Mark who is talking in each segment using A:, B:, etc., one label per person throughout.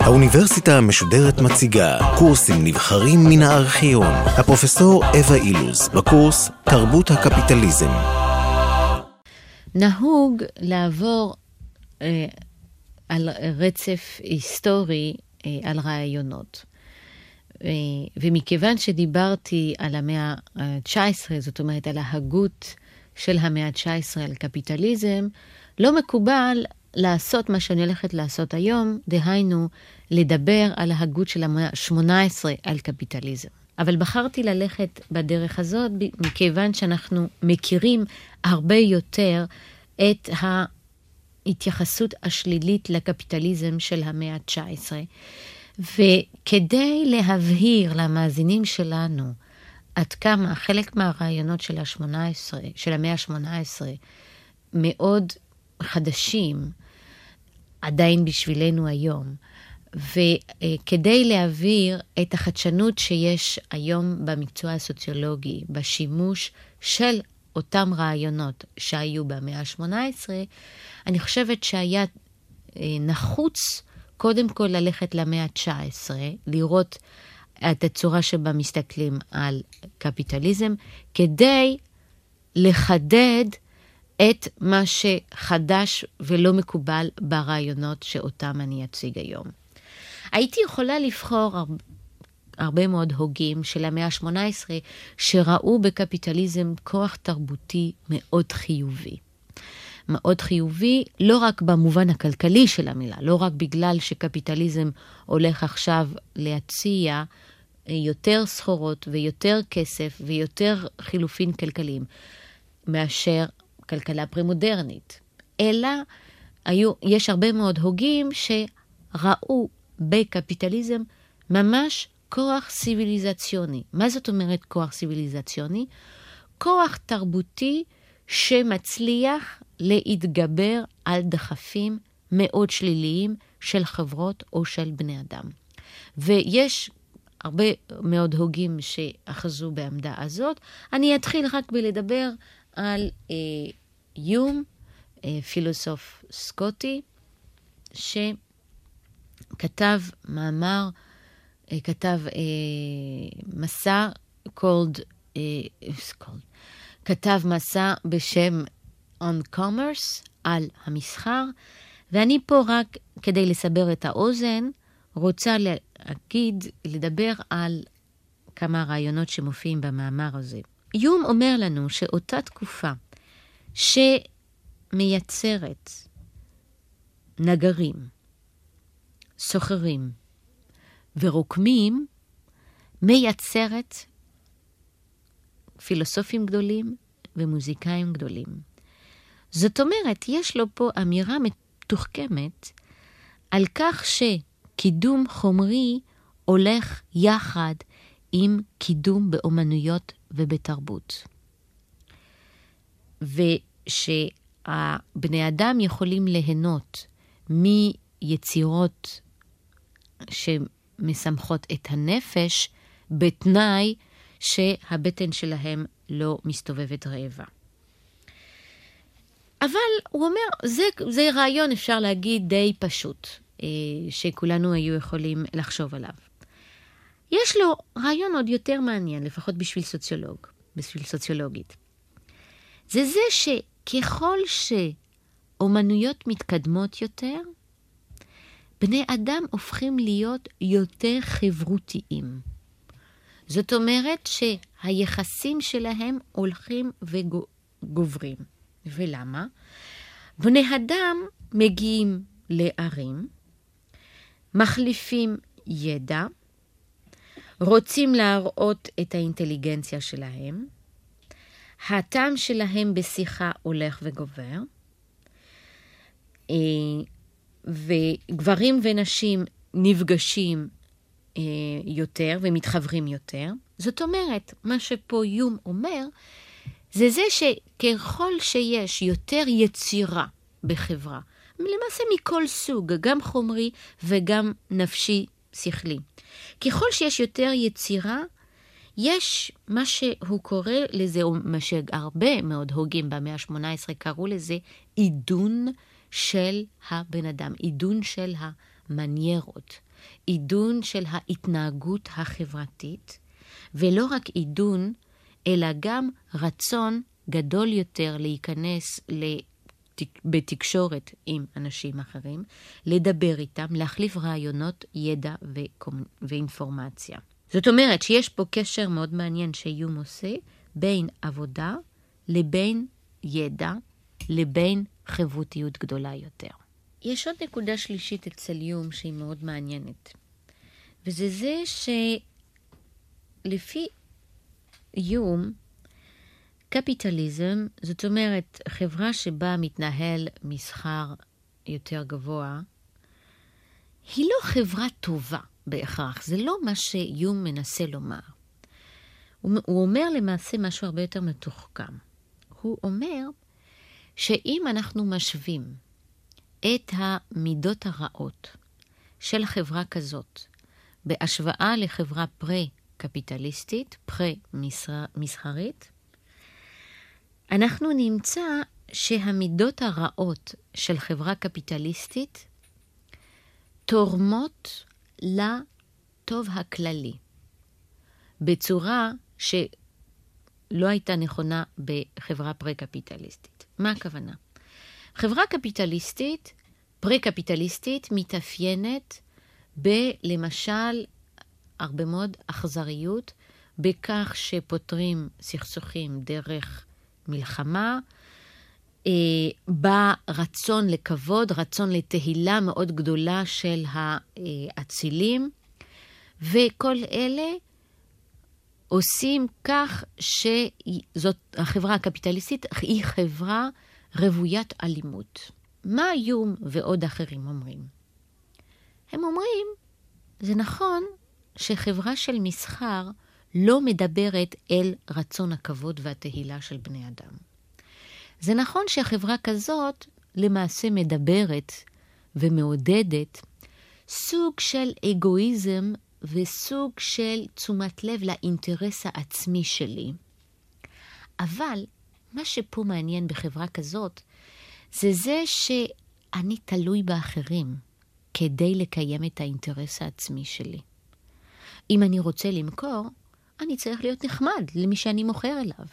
A: האוניברסיטה המשודרת מציגה קורסים נבחרים מן הארכיון. הפרופסור אווה אילוז, בקורס תרבות הקפיטליזם.
B: נהוג לעבור אה, על רצף היסטורי אה, על רעיונות. אה, ומכיוון שדיברתי על המאה ה-19, זאת אומרת על ההגות של המאה ה-19 על קפיטליזם, לא מקובל לעשות מה שאני הולכת לעשות היום, דהיינו, לדבר על ההגות של המאה ה-18 על קפיטליזם. אבל בחרתי ללכת בדרך הזאת מכיוון שאנחנו מכירים הרבה יותר את ההתייחסות השלילית לקפיטליזם של המאה ה-19. וכדי להבהיר למאזינים שלנו עד כמה חלק מהרעיונות של, ה-18, של המאה ה-18 מאוד חדשים, עדיין בשבילנו היום, וכדי להעביר את החדשנות שיש היום במקצוע הסוציולוגי, בשימוש של אותם רעיונות שהיו במאה ה-18, אני חושבת שהיה אה, נחוץ קודם כל ללכת למאה ה-19, לראות את הצורה שבה מסתכלים על קפיטליזם, כדי לחדד את מה שחדש ולא מקובל ברעיונות שאותם אני אציג היום. הייתי יכולה לבחור הרבה מאוד הוגים של המאה ה-18 שראו בקפיטליזם כוח תרבותי מאוד חיובי. מאוד חיובי, לא רק במובן הכלכלי של המילה, לא רק בגלל שקפיטליזם הולך עכשיו להציע יותר סחורות ויותר כסף ויותר חילופין כלכליים מאשר כלכלה פרמודרנית, אלא היו, יש הרבה מאוד הוגים שראו בקפיטליזם ממש כוח סיביליזציוני. מה זאת אומרת כוח סיביליזציוני? כוח תרבותי שמצליח להתגבר על דחפים מאוד שליליים של חברות או של בני אדם. ויש הרבה מאוד הוגים שאחזו בעמדה הזאת. אני אתחיל רק בלדבר על אה, יום, אה, פילוסוף סקוטי, שכתב מאמר, אה, כתב אה, מסע called, אה, called, כתב מסע בשם On Commerce, על המסחר, ואני פה רק כדי לסבר את האוזן, רוצה להגיד, לדבר על כמה רעיונות שמופיעים במאמר הזה. יום אומר לנו שאותה תקופה שמייצרת נגרים, סוחרים ורוקמים, מייצרת פילוסופים גדולים ומוזיקאים גדולים. זאת אומרת, יש לו פה אמירה מתוחכמת על כך שקידום חומרי הולך יחד עם קידום באומנויות ובתרבות. ושהבני אדם יכולים ליהנות מיצירות שמשמחות את הנפש, בתנאי שהבטן שלהם לא מסתובבת רעבה. אבל הוא אומר, זה, זה רעיון, אפשר להגיד, די פשוט, אה, שכולנו היו יכולים לחשוב עליו. יש לו רעיון עוד יותר מעניין, לפחות בשביל סוציולוג, בשביל סוציולוגית. זה זה שככל שאומנויות מתקדמות יותר, בני אדם הופכים להיות יותר חברותיים. זאת אומרת שהיחסים שלהם הולכים וגוברים. ולמה? בני אדם מגיעים לערים, מחליפים ידע, רוצים להראות את האינטליגנציה שלהם, הטעם שלהם בשיחה הולך וגובר, אה, וגברים ונשים נפגשים אה, יותר ומתחברים יותר. זאת אומרת, מה שפה יום אומר, זה זה שככל שיש יותר יצירה בחברה, למעשה מכל סוג, גם חומרי וגם נפשי שכלי, ככל שיש יותר יצירה, יש מה שהוא קורא לזה, או מה שהרבה מאוד הוגים במאה ה-18 קראו לזה, עידון של הבן אדם, עידון של המניירות, עידון של ההתנהגות החברתית, ולא רק עידון, אלא גם רצון גדול יותר להיכנס בתקשורת עם אנשים אחרים, לדבר איתם, להחליף רעיונות, ידע ואינפורמציה. זאת אומרת שיש פה קשר מאוד מעניין שיום עושה בין עבודה לבין ידע, לבין חברותיות גדולה יותר. יש עוד נקודה שלישית אצל יום שהיא מאוד מעניינת, וזה זה שלפי יום, קפיטליזם, זאת אומרת, חברה שבה מתנהל מסחר יותר גבוה, היא לא חברה טובה בהכרח, זה לא מה שיום מנסה לומר. הוא, הוא אומר למעשה משהו הרבה יותר מתוחכם. הוא אומר שאם אנחנו משווים את המידות הרעות של חברה כזאת בהשוואה לחברה פרה-קפיטליסטית, פרה-מסחרית, אנחנו נמצא שהמידות הרעות של חברה קפיטליסטית תורמות לטוב הכללי, בצורה שלא הייתה נכונה בחברה פרה-קפיטליסטית. מה הכוונה? חברה קפיטליסטית, פרה-קפיטליסטית, מתאפיינת בלמשל הרבה מאוד אכזריות בכך שפותרים סכסוכים דרך מלחמה, אה, בא רצון לכבוד, רצון לתהילה מאוד גדולה של האצילים, וכל אלה עושים כך שזאת, החברה הקפיטליסטית היא חברה רוויית אלימות. מה יום ועוד אחרים אומרים? הם אומרים, זה נכון שחברה של מסחר לא מדברת אל רצון הכבוד והתהילה של בני אדם. זה נכון שהחברה כזאת למעשה מדברת ומעודדת סוג של אגואיזם וסוג של תשומת לב לאינטרס העצמי שלי. אבל מה שפה מעניין בחברה כזאת, זה זה שאני תלוי באחרים כדי לקיים את האינטרס העצמי שלי. אם אני רוצה למכור, אני צריך להיות נחמד למי שאני מוכר אליו.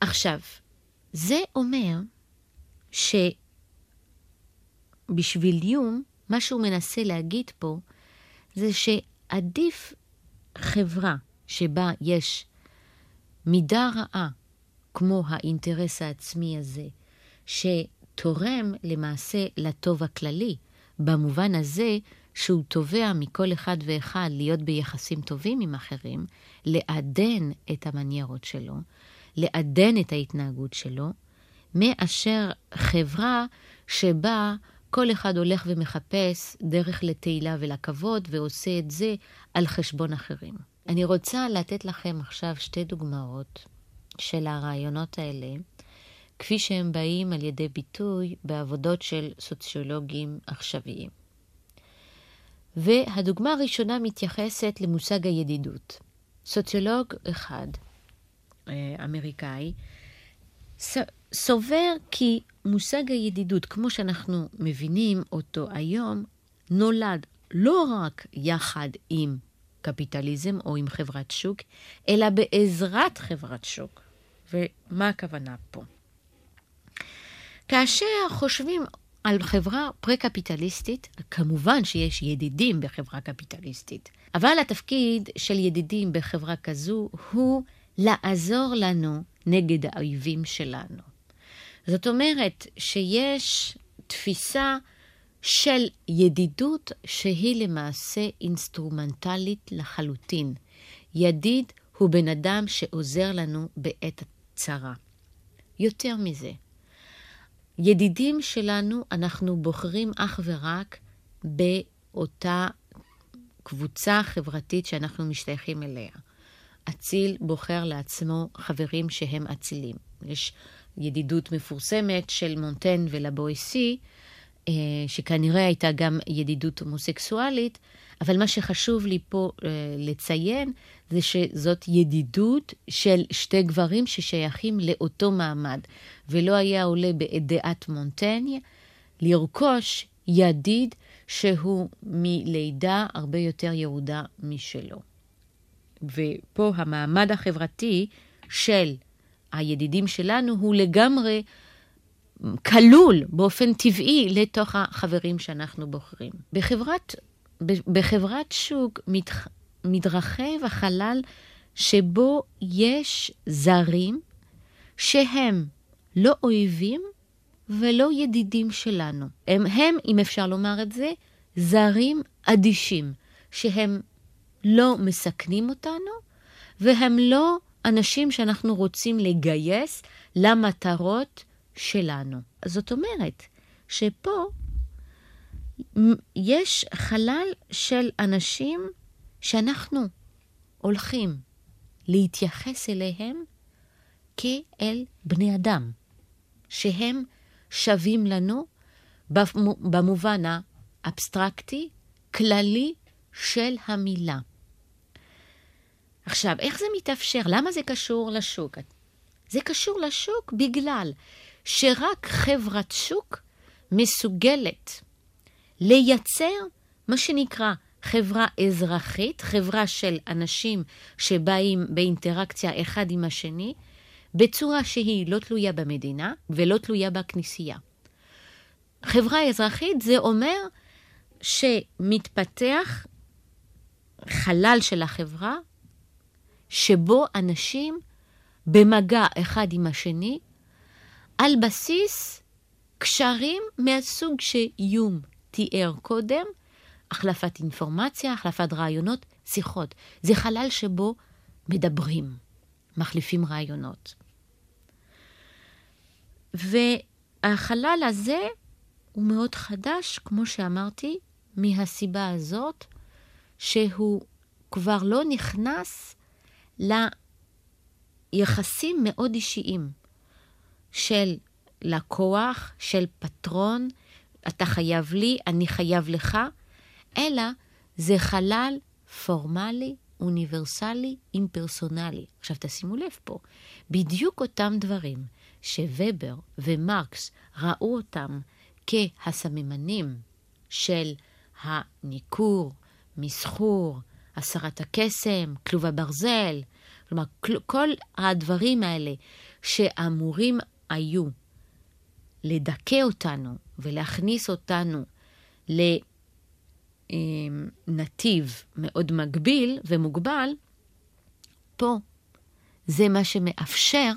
B: עכשיו, זה אומר שבשביל יום, מה שהוא מנסה להגיד פה, זה שעדיף חברה שבה יש מידה רעה, כמו האינטרס העצמי הזה, שתורם למעשה לטוב הכללי, במובן הזה שהוא תובע מכל אחד ואחד להיות ביחסים טובים עם אחרים, לעדן את המניירות שלו, לעדן את ההתנהגות שלו, מאשר חברה שבה כל אחד הולך ומחפש דרך לתהילה ולכבוד ועושה את זה על חשבון אחרים. אני רוצה לתת לכם עכשיו שתי דוגמאות של הרעיונות האלה, כפי שהם באים על ידי ביטוי בעבודות של סוציולוגים עכשוויים. והדוגמה הראשונה מתייחסת למושג הידידות. סוציולוג אחד, אה, אמריקאי, סובר כי מושג הידידות, כמו שאנחנו מבינים אותו היום, נולד לא רק יחד עם קפיטליזם או עם חברת שוק, אלא בעזרת חברת שוק. ומה הכוונה פה? כאשר חושבים על חברה פרה-קפיטליסטית, כמובן שיש ידידים בחברה קפיטליסטית, אבל התפקיד של ידידים בחברה כזו הוא לעזור לנו נגד האויבים שלנו. זאת אומרת שיש תפיסה של ידידות שהיא למעשה אינסטרומנטלית לחלוטין. ידיד הוא בן אדם שעוזר לנו בעת הצרה. יותר מזה, ידידים שלנו, אנחנו בוחרים אך ורק באותה קבוצה חברתית שאנחנו משתייכים אליה. אציל בוחר לעצמו חברים שהם אצילים. יש ידידות מפורסמת של מונטן ולבויסי, אה, שכנראה הייתה גם ידידות הומוסקסואלית, אבל מה שחשוב לי פה אה, לציין זה שזאת ידידות של שתי גברים ששייכים לאותו מעמד, ולא היה עולה בדעת מונטניה לרכוש ידיד שהוא מלידה הרבה יותר יהודה משלו. ופה המעמד החברתי של הידידים שלנו הוא לגמרי כלול באופן טבעי לתוך החברים שאנחנו בוחרים. בחברת, בחברת שוק מת, מתרחב החלל שבו יש זרים שהם לא אויבים ולא ידידים שלנו. הם, הם, אם אפשר לומר את זה, זרים אדישים, שהם לא מסכנים אותנו, והם לא אנשים שאנחנו רוצים לגייס למטרות שלנו. זאת אומרת, שפה יש חלל של אנשים שאנחנו הולכים להתייחס אליהם כאל בני אדם, שהם שווים לנו במובן האבסטרקטי, כללי של המילה. עכשיו, איך זה מתאפשר? למה זה קשור לשוק? זה קשור לשוק בגלל שרק חברת שוק מסוגלת לייצר מה שנקרא חברה אזרחית, חברה של אנשים שבאים באינטראקציה אחד עם השני, בצורה שהיא לא תלויה במדינה ולא תלויה בכנסייה. חברה אזרחית זה אומר שמתפתח חלל של החברה, שבו אנשים במגע אחד עם השני, על בסיס קשרים מהסוג שיום תיאר קודם, החלפת אינפורמציה, החלפת רעיונות, שיחות. זה חלל שבו מדברים, מחליפים רעיונות. והחלל הזה הוא מאוד חדש, כמו שאמרתי, מהסיבה הזאת שהוא כבר לא נכנס ליחסים מאוד אישיים של לקוח, של פטרון, אתה חייב לי, אני חייב לך, אלא זה חלל פורמלי, אוניברסלי, אימפרסונלי. עכשיו תשימו לב פה, בדיוק אותם דברים שוובר ומרקס ראו אותם כהסממנים של הניכור, מסחור, הסרת הקסם, כלוב הברזל, כלומר, כל הדברים האלה שאמורים היו לדכא אותנו ולהכניס אותנו לנתיב מאוד מגביל ומוגבל, פה זה מה שמאפשר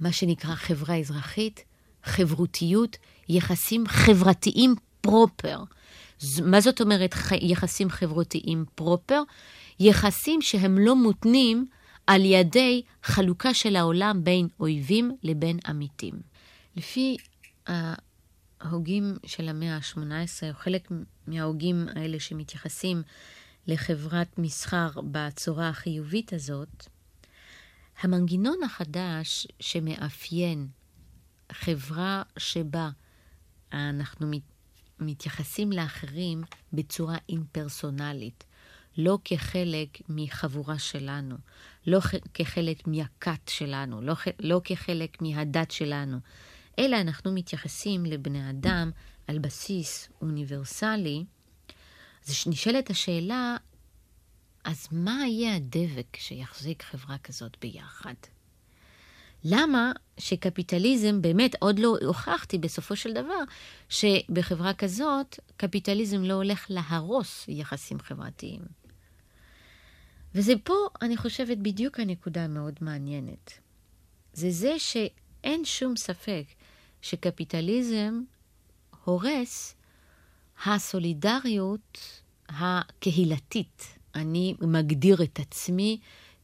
B: מה שנקרא חברה אזרחית, חברותיות, יחסים חברתיים פרופר. מה זאת אומרת יחסים חברותיים פרופר? יחסים שהם לא מותנים על ידי חלוקה של העולם בין אויבים לבין עמיתים. לפי ההוגים של המאה ה-18, או חלק מההוגים האלה שמתייחסים לחברת מסחר בצורה החיובית הזאת, המנגנון החדש שמאפיין חברה שבה אנחנו מתייחסים לאחרים בצורה אימפרסונלית, לא כחלק מחבורה שלנו, לא כחלק מהכת שלנו, לא, לא כחלק מהדת שלנו, אלא אנחנו מתייחסים לבני אדם על בסיס אוניברסלי, אז נשאלת השאלה, אז מה יהיה הדבק שיחזיק חברה כזאת ביחד? למה שקפיטליזם, באמת עוד לא הוכחתי בסופו של דבר, שבחברה כזאת קפיטליזם לא הולך להרוס יחסים חברתיים. וזה פה, אני חושבת, בדיוק הנקודה המאוד מעניינת. זה זה שאין שום ספק שקפיטליזם הורס הסולידריות הקהילתית. אני מגדיר את עצמי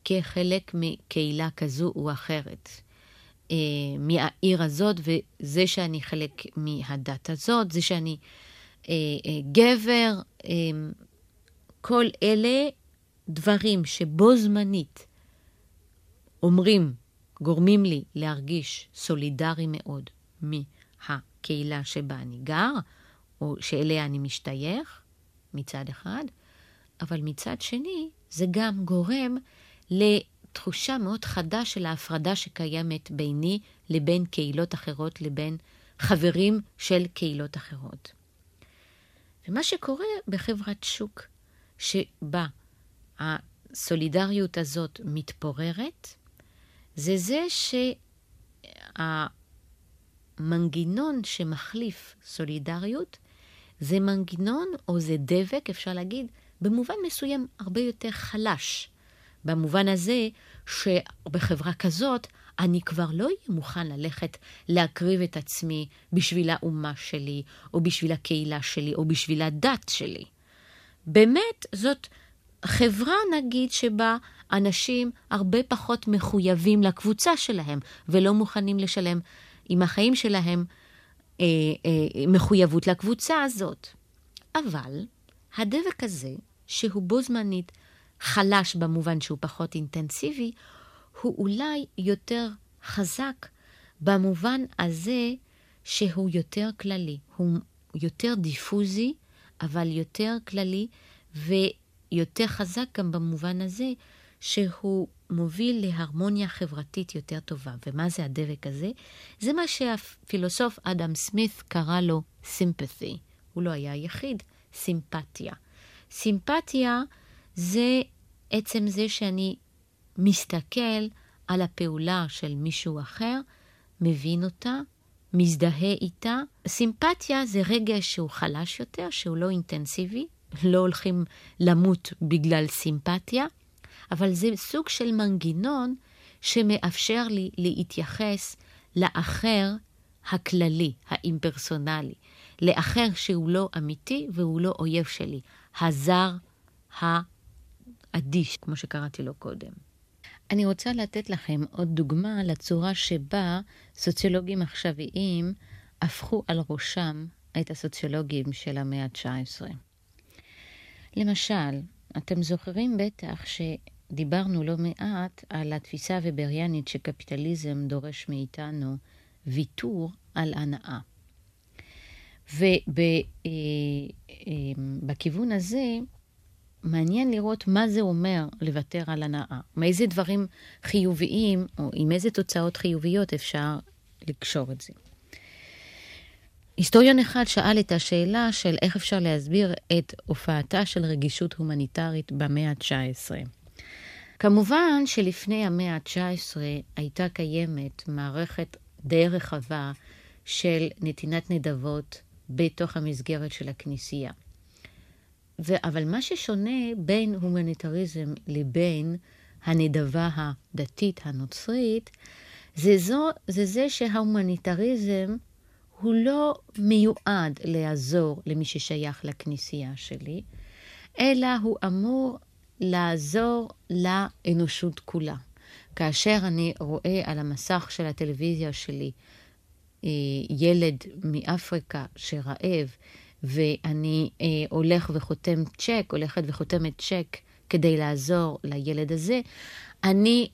B: כחלק מקהילה כזו או אחרת. אה, מהעיר הזאת, וזה שאני חלק מהדת הזאת, זה שאני אה, אה, גבר, כל אלה דברים שבו זמנית אומרים, גורמים לי להרגיש סולידרי מאוד מהקהילה שבה אני גר, או שאליה אני משתייך, מצד אחד, אבל מצד שני, זה גם גורם לתחושה מאוד חדה של ההפרדה שקיימת ביני לבין קהילות אחרות, לבין חברים של קהילות אחרות. ומה שקורה בחברת שוק, שבה הסולידריות הזאת מתפוררת, זה זה שהמנגנון שמחליף סולידריות זה מנגנון או זה דבק, אפשר להגיד, במובן מסוים הרבה יותר חלש. במובן הזה שבחברה כזאת אני כבר לא אהיה מוכן ללכת להקריב את עצמי בשביל האומה שלי, או בשביל הקהילה שלי, או בשביל הדת שלי. באמת, זאת חברה, נגיד, שבה אנשים הרבה פחות מחויבים לקבוצה שלהם, ולא מוכנים לשלם עם החיים שלהם אה, אה, מחויבות לקבוצה הזאת. אבל הדבק הזה, שהוא בו זמנית חלש במובן שהוא פחות אינטנסיבי, הוא אולי יותר חזק במובן הזה שהוא יותר כללי. הוא יותר דיפוזי, אבל יותר כללי, ויותר חזק גם במובן הזה שהוא מוביל להרמוניה חברתית יותר טובה. ומה זה הדבק הזה? זה מה שהפילוסוף אדם סמית קרא לו סימפת'י. הוא לא היה היחיד, סימפתיה. סימפתיה זה עצם זה שאני מסתכל על הפעולה של מישהו אחר, מבין אותה, מזדהה איתה. סימפתיה זה רגש שהוא חלש יותר, שהוא לא אינטנסיבי, לא הולכים למות בגלל סימפתיה, אבל זה סוג של מנגנון שמאפשר לי להתייחס לאחר הכללי, האימפרסונלי, לאחר שהוא לא אמיתי והוא לא אויב שלי, הזר האדיש, כמו שקראתי לו קודם. אני רוצה לתת לכם עוד דוגמה לצורה שבה סוציולוגים עכשוויים הפכו על ראשם את הסוציולוגים של המאה ה-19. למשל, אתם זוכרים בטח שדיברנו לא מעט על התפיסה הוובריאנית שקפיטליזם דורש מאיתנו ויתור על הנאה. ובכיוון הזה, מעניין לראות מה זה אומר לוותר על הנאה. מאיזה דברים חיוביים, או עם איזה תוצאות חיוביות אפשר לקשור את זה. היסטוריון אחד שאל את השאלה של איך אפשר להסביר את הופעתה של רגישות הומניטרית במאה ה-19. כמובן שלפני המאה ה-19 הייתה קיימת מערכת די רחבה של נתינת נדבות בתוך המסגרת של הכנסייה. ו- אבל מה ששונה בין הומניטריזם לבין הנדבה הדתית הנוצרית, זה, זו, זה זה שההומניטריזם הוא לא מיועד לעזור למי ששייך לכנסייה שלי, אלא הוא אמור לעזור לאנושות כולה. כאשר אני רואה על המסך של הטלוויזיה שלי אה, ילד מאפריקה שרעב, ואני אה, הולך וחותם צ'ק, הולכת וחותמת צ'ק כדי לעזור לילד הזה, אני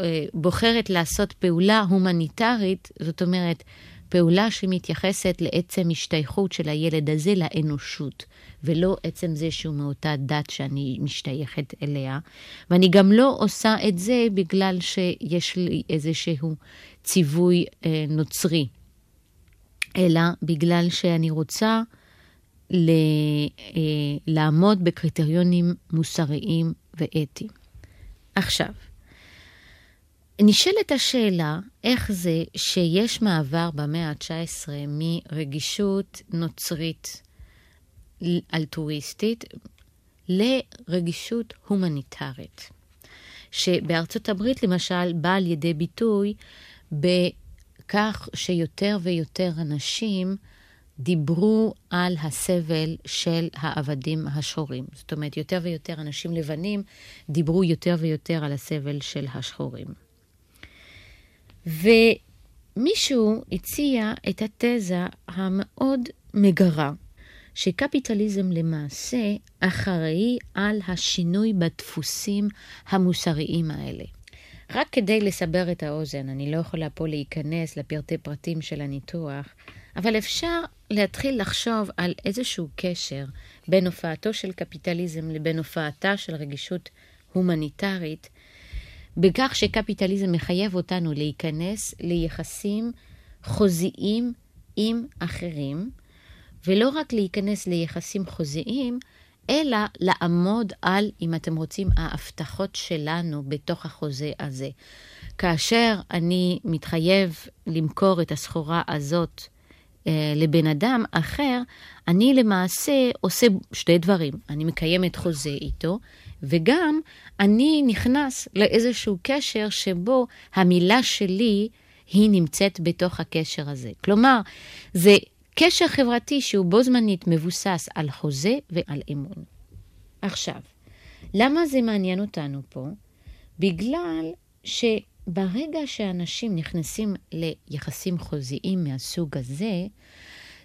B: אה, בוחרת לעשות פעולה הומניטרית, זאת אומרת, פעולה שמתייחסת לעצם השתייכות של הילד הזה לאנושות, ולא עצם זה שהוא מאותה דת שאני משתייכת אליה. ואני גם לא עושה את זה בגלל שיש לי איזשהו ציווי אה, נוצרי, אלא בגלל שאני רוצה ל, אה, לעמוד בקריטריונים מוסריים ואתיים. עכשיו, נשאלת השאלה איך זה שיש מעבר במאה ה-19 מרגישות נוצרית אלטרואיסטית לרגישות הומניטרית, שבארצות הברית למשל בא על ידי ביטוי בכך שיותר ויותר אנשים דיברו על הסבל של העבדים השחורים. זאת אומרת, יותר ויותר אנשים לבנים דיברו יותר ויותר על הסבל של השחורים. ומישהו הציע את התזה המאוד מגרה, שקפיטליזם למעשה אחראי על השינוי בדפוסים המוסריים האלה. רק כדי לסבר את האוזן, אני לא יכולה פה להיכנס לפרטי פרטים של הניתוח, אבל אפשר להתחיל לחשוב על איזשהו קשר בין הופעתו של קפיטליזם לבין הופעתה של רגישות הומניטרית, בכך שקפיטליזם מחייב אותנו להיכנס ליחסים חוזיים עם אחרים, ולא רק להיכנס ליחסים חוזיים, אלא לעמוד על, אם אתם רוצים, ההבטחות שלנו בתוך החוזה הזה. כאשר אני מתחייב למכור את הסחורה הזאת אה, לבן אדם אחר, אני למעשה עושה שתי דברים. אני מקיימת חוזה איתו, וגם אני נכנס לאיזשהו קשר שבו המילה שלי היא נמצאת בתוך הקשר הזה. כלומר, זה קשר חברתי שהוא בו זמנית מבוסס על חוזה ועל אמון. עכשיו, למה זה מעניין אותנו פה? בגלל שברגע שאנשים נכנסים ליחסים חוזיים מהסוג הזה,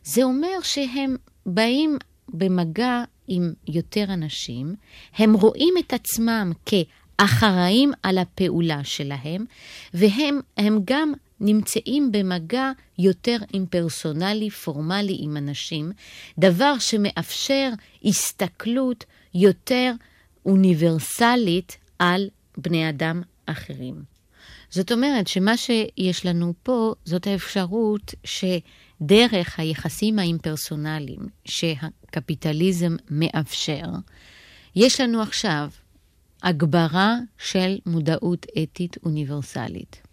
B: זה אומר שהם באים במגע עם יותר אנשים, הם רואים את עצמם כאחראים על הפעולה שלהם, והם גם נמצאים במגע יותר אימפרסונלי, פורמלי עם אנשים, דבר שמאפשר הסתכלות יותר אוניברסלית על בני אדם אחרים. זאת אומרת שמה שיש לנו פה זאת האפשרות שדרך היחסים האימפרסונליים שהקפיטליזם מאפשר, יש לנו עכשיו הגברה של מודעות אתית אוניברסלית.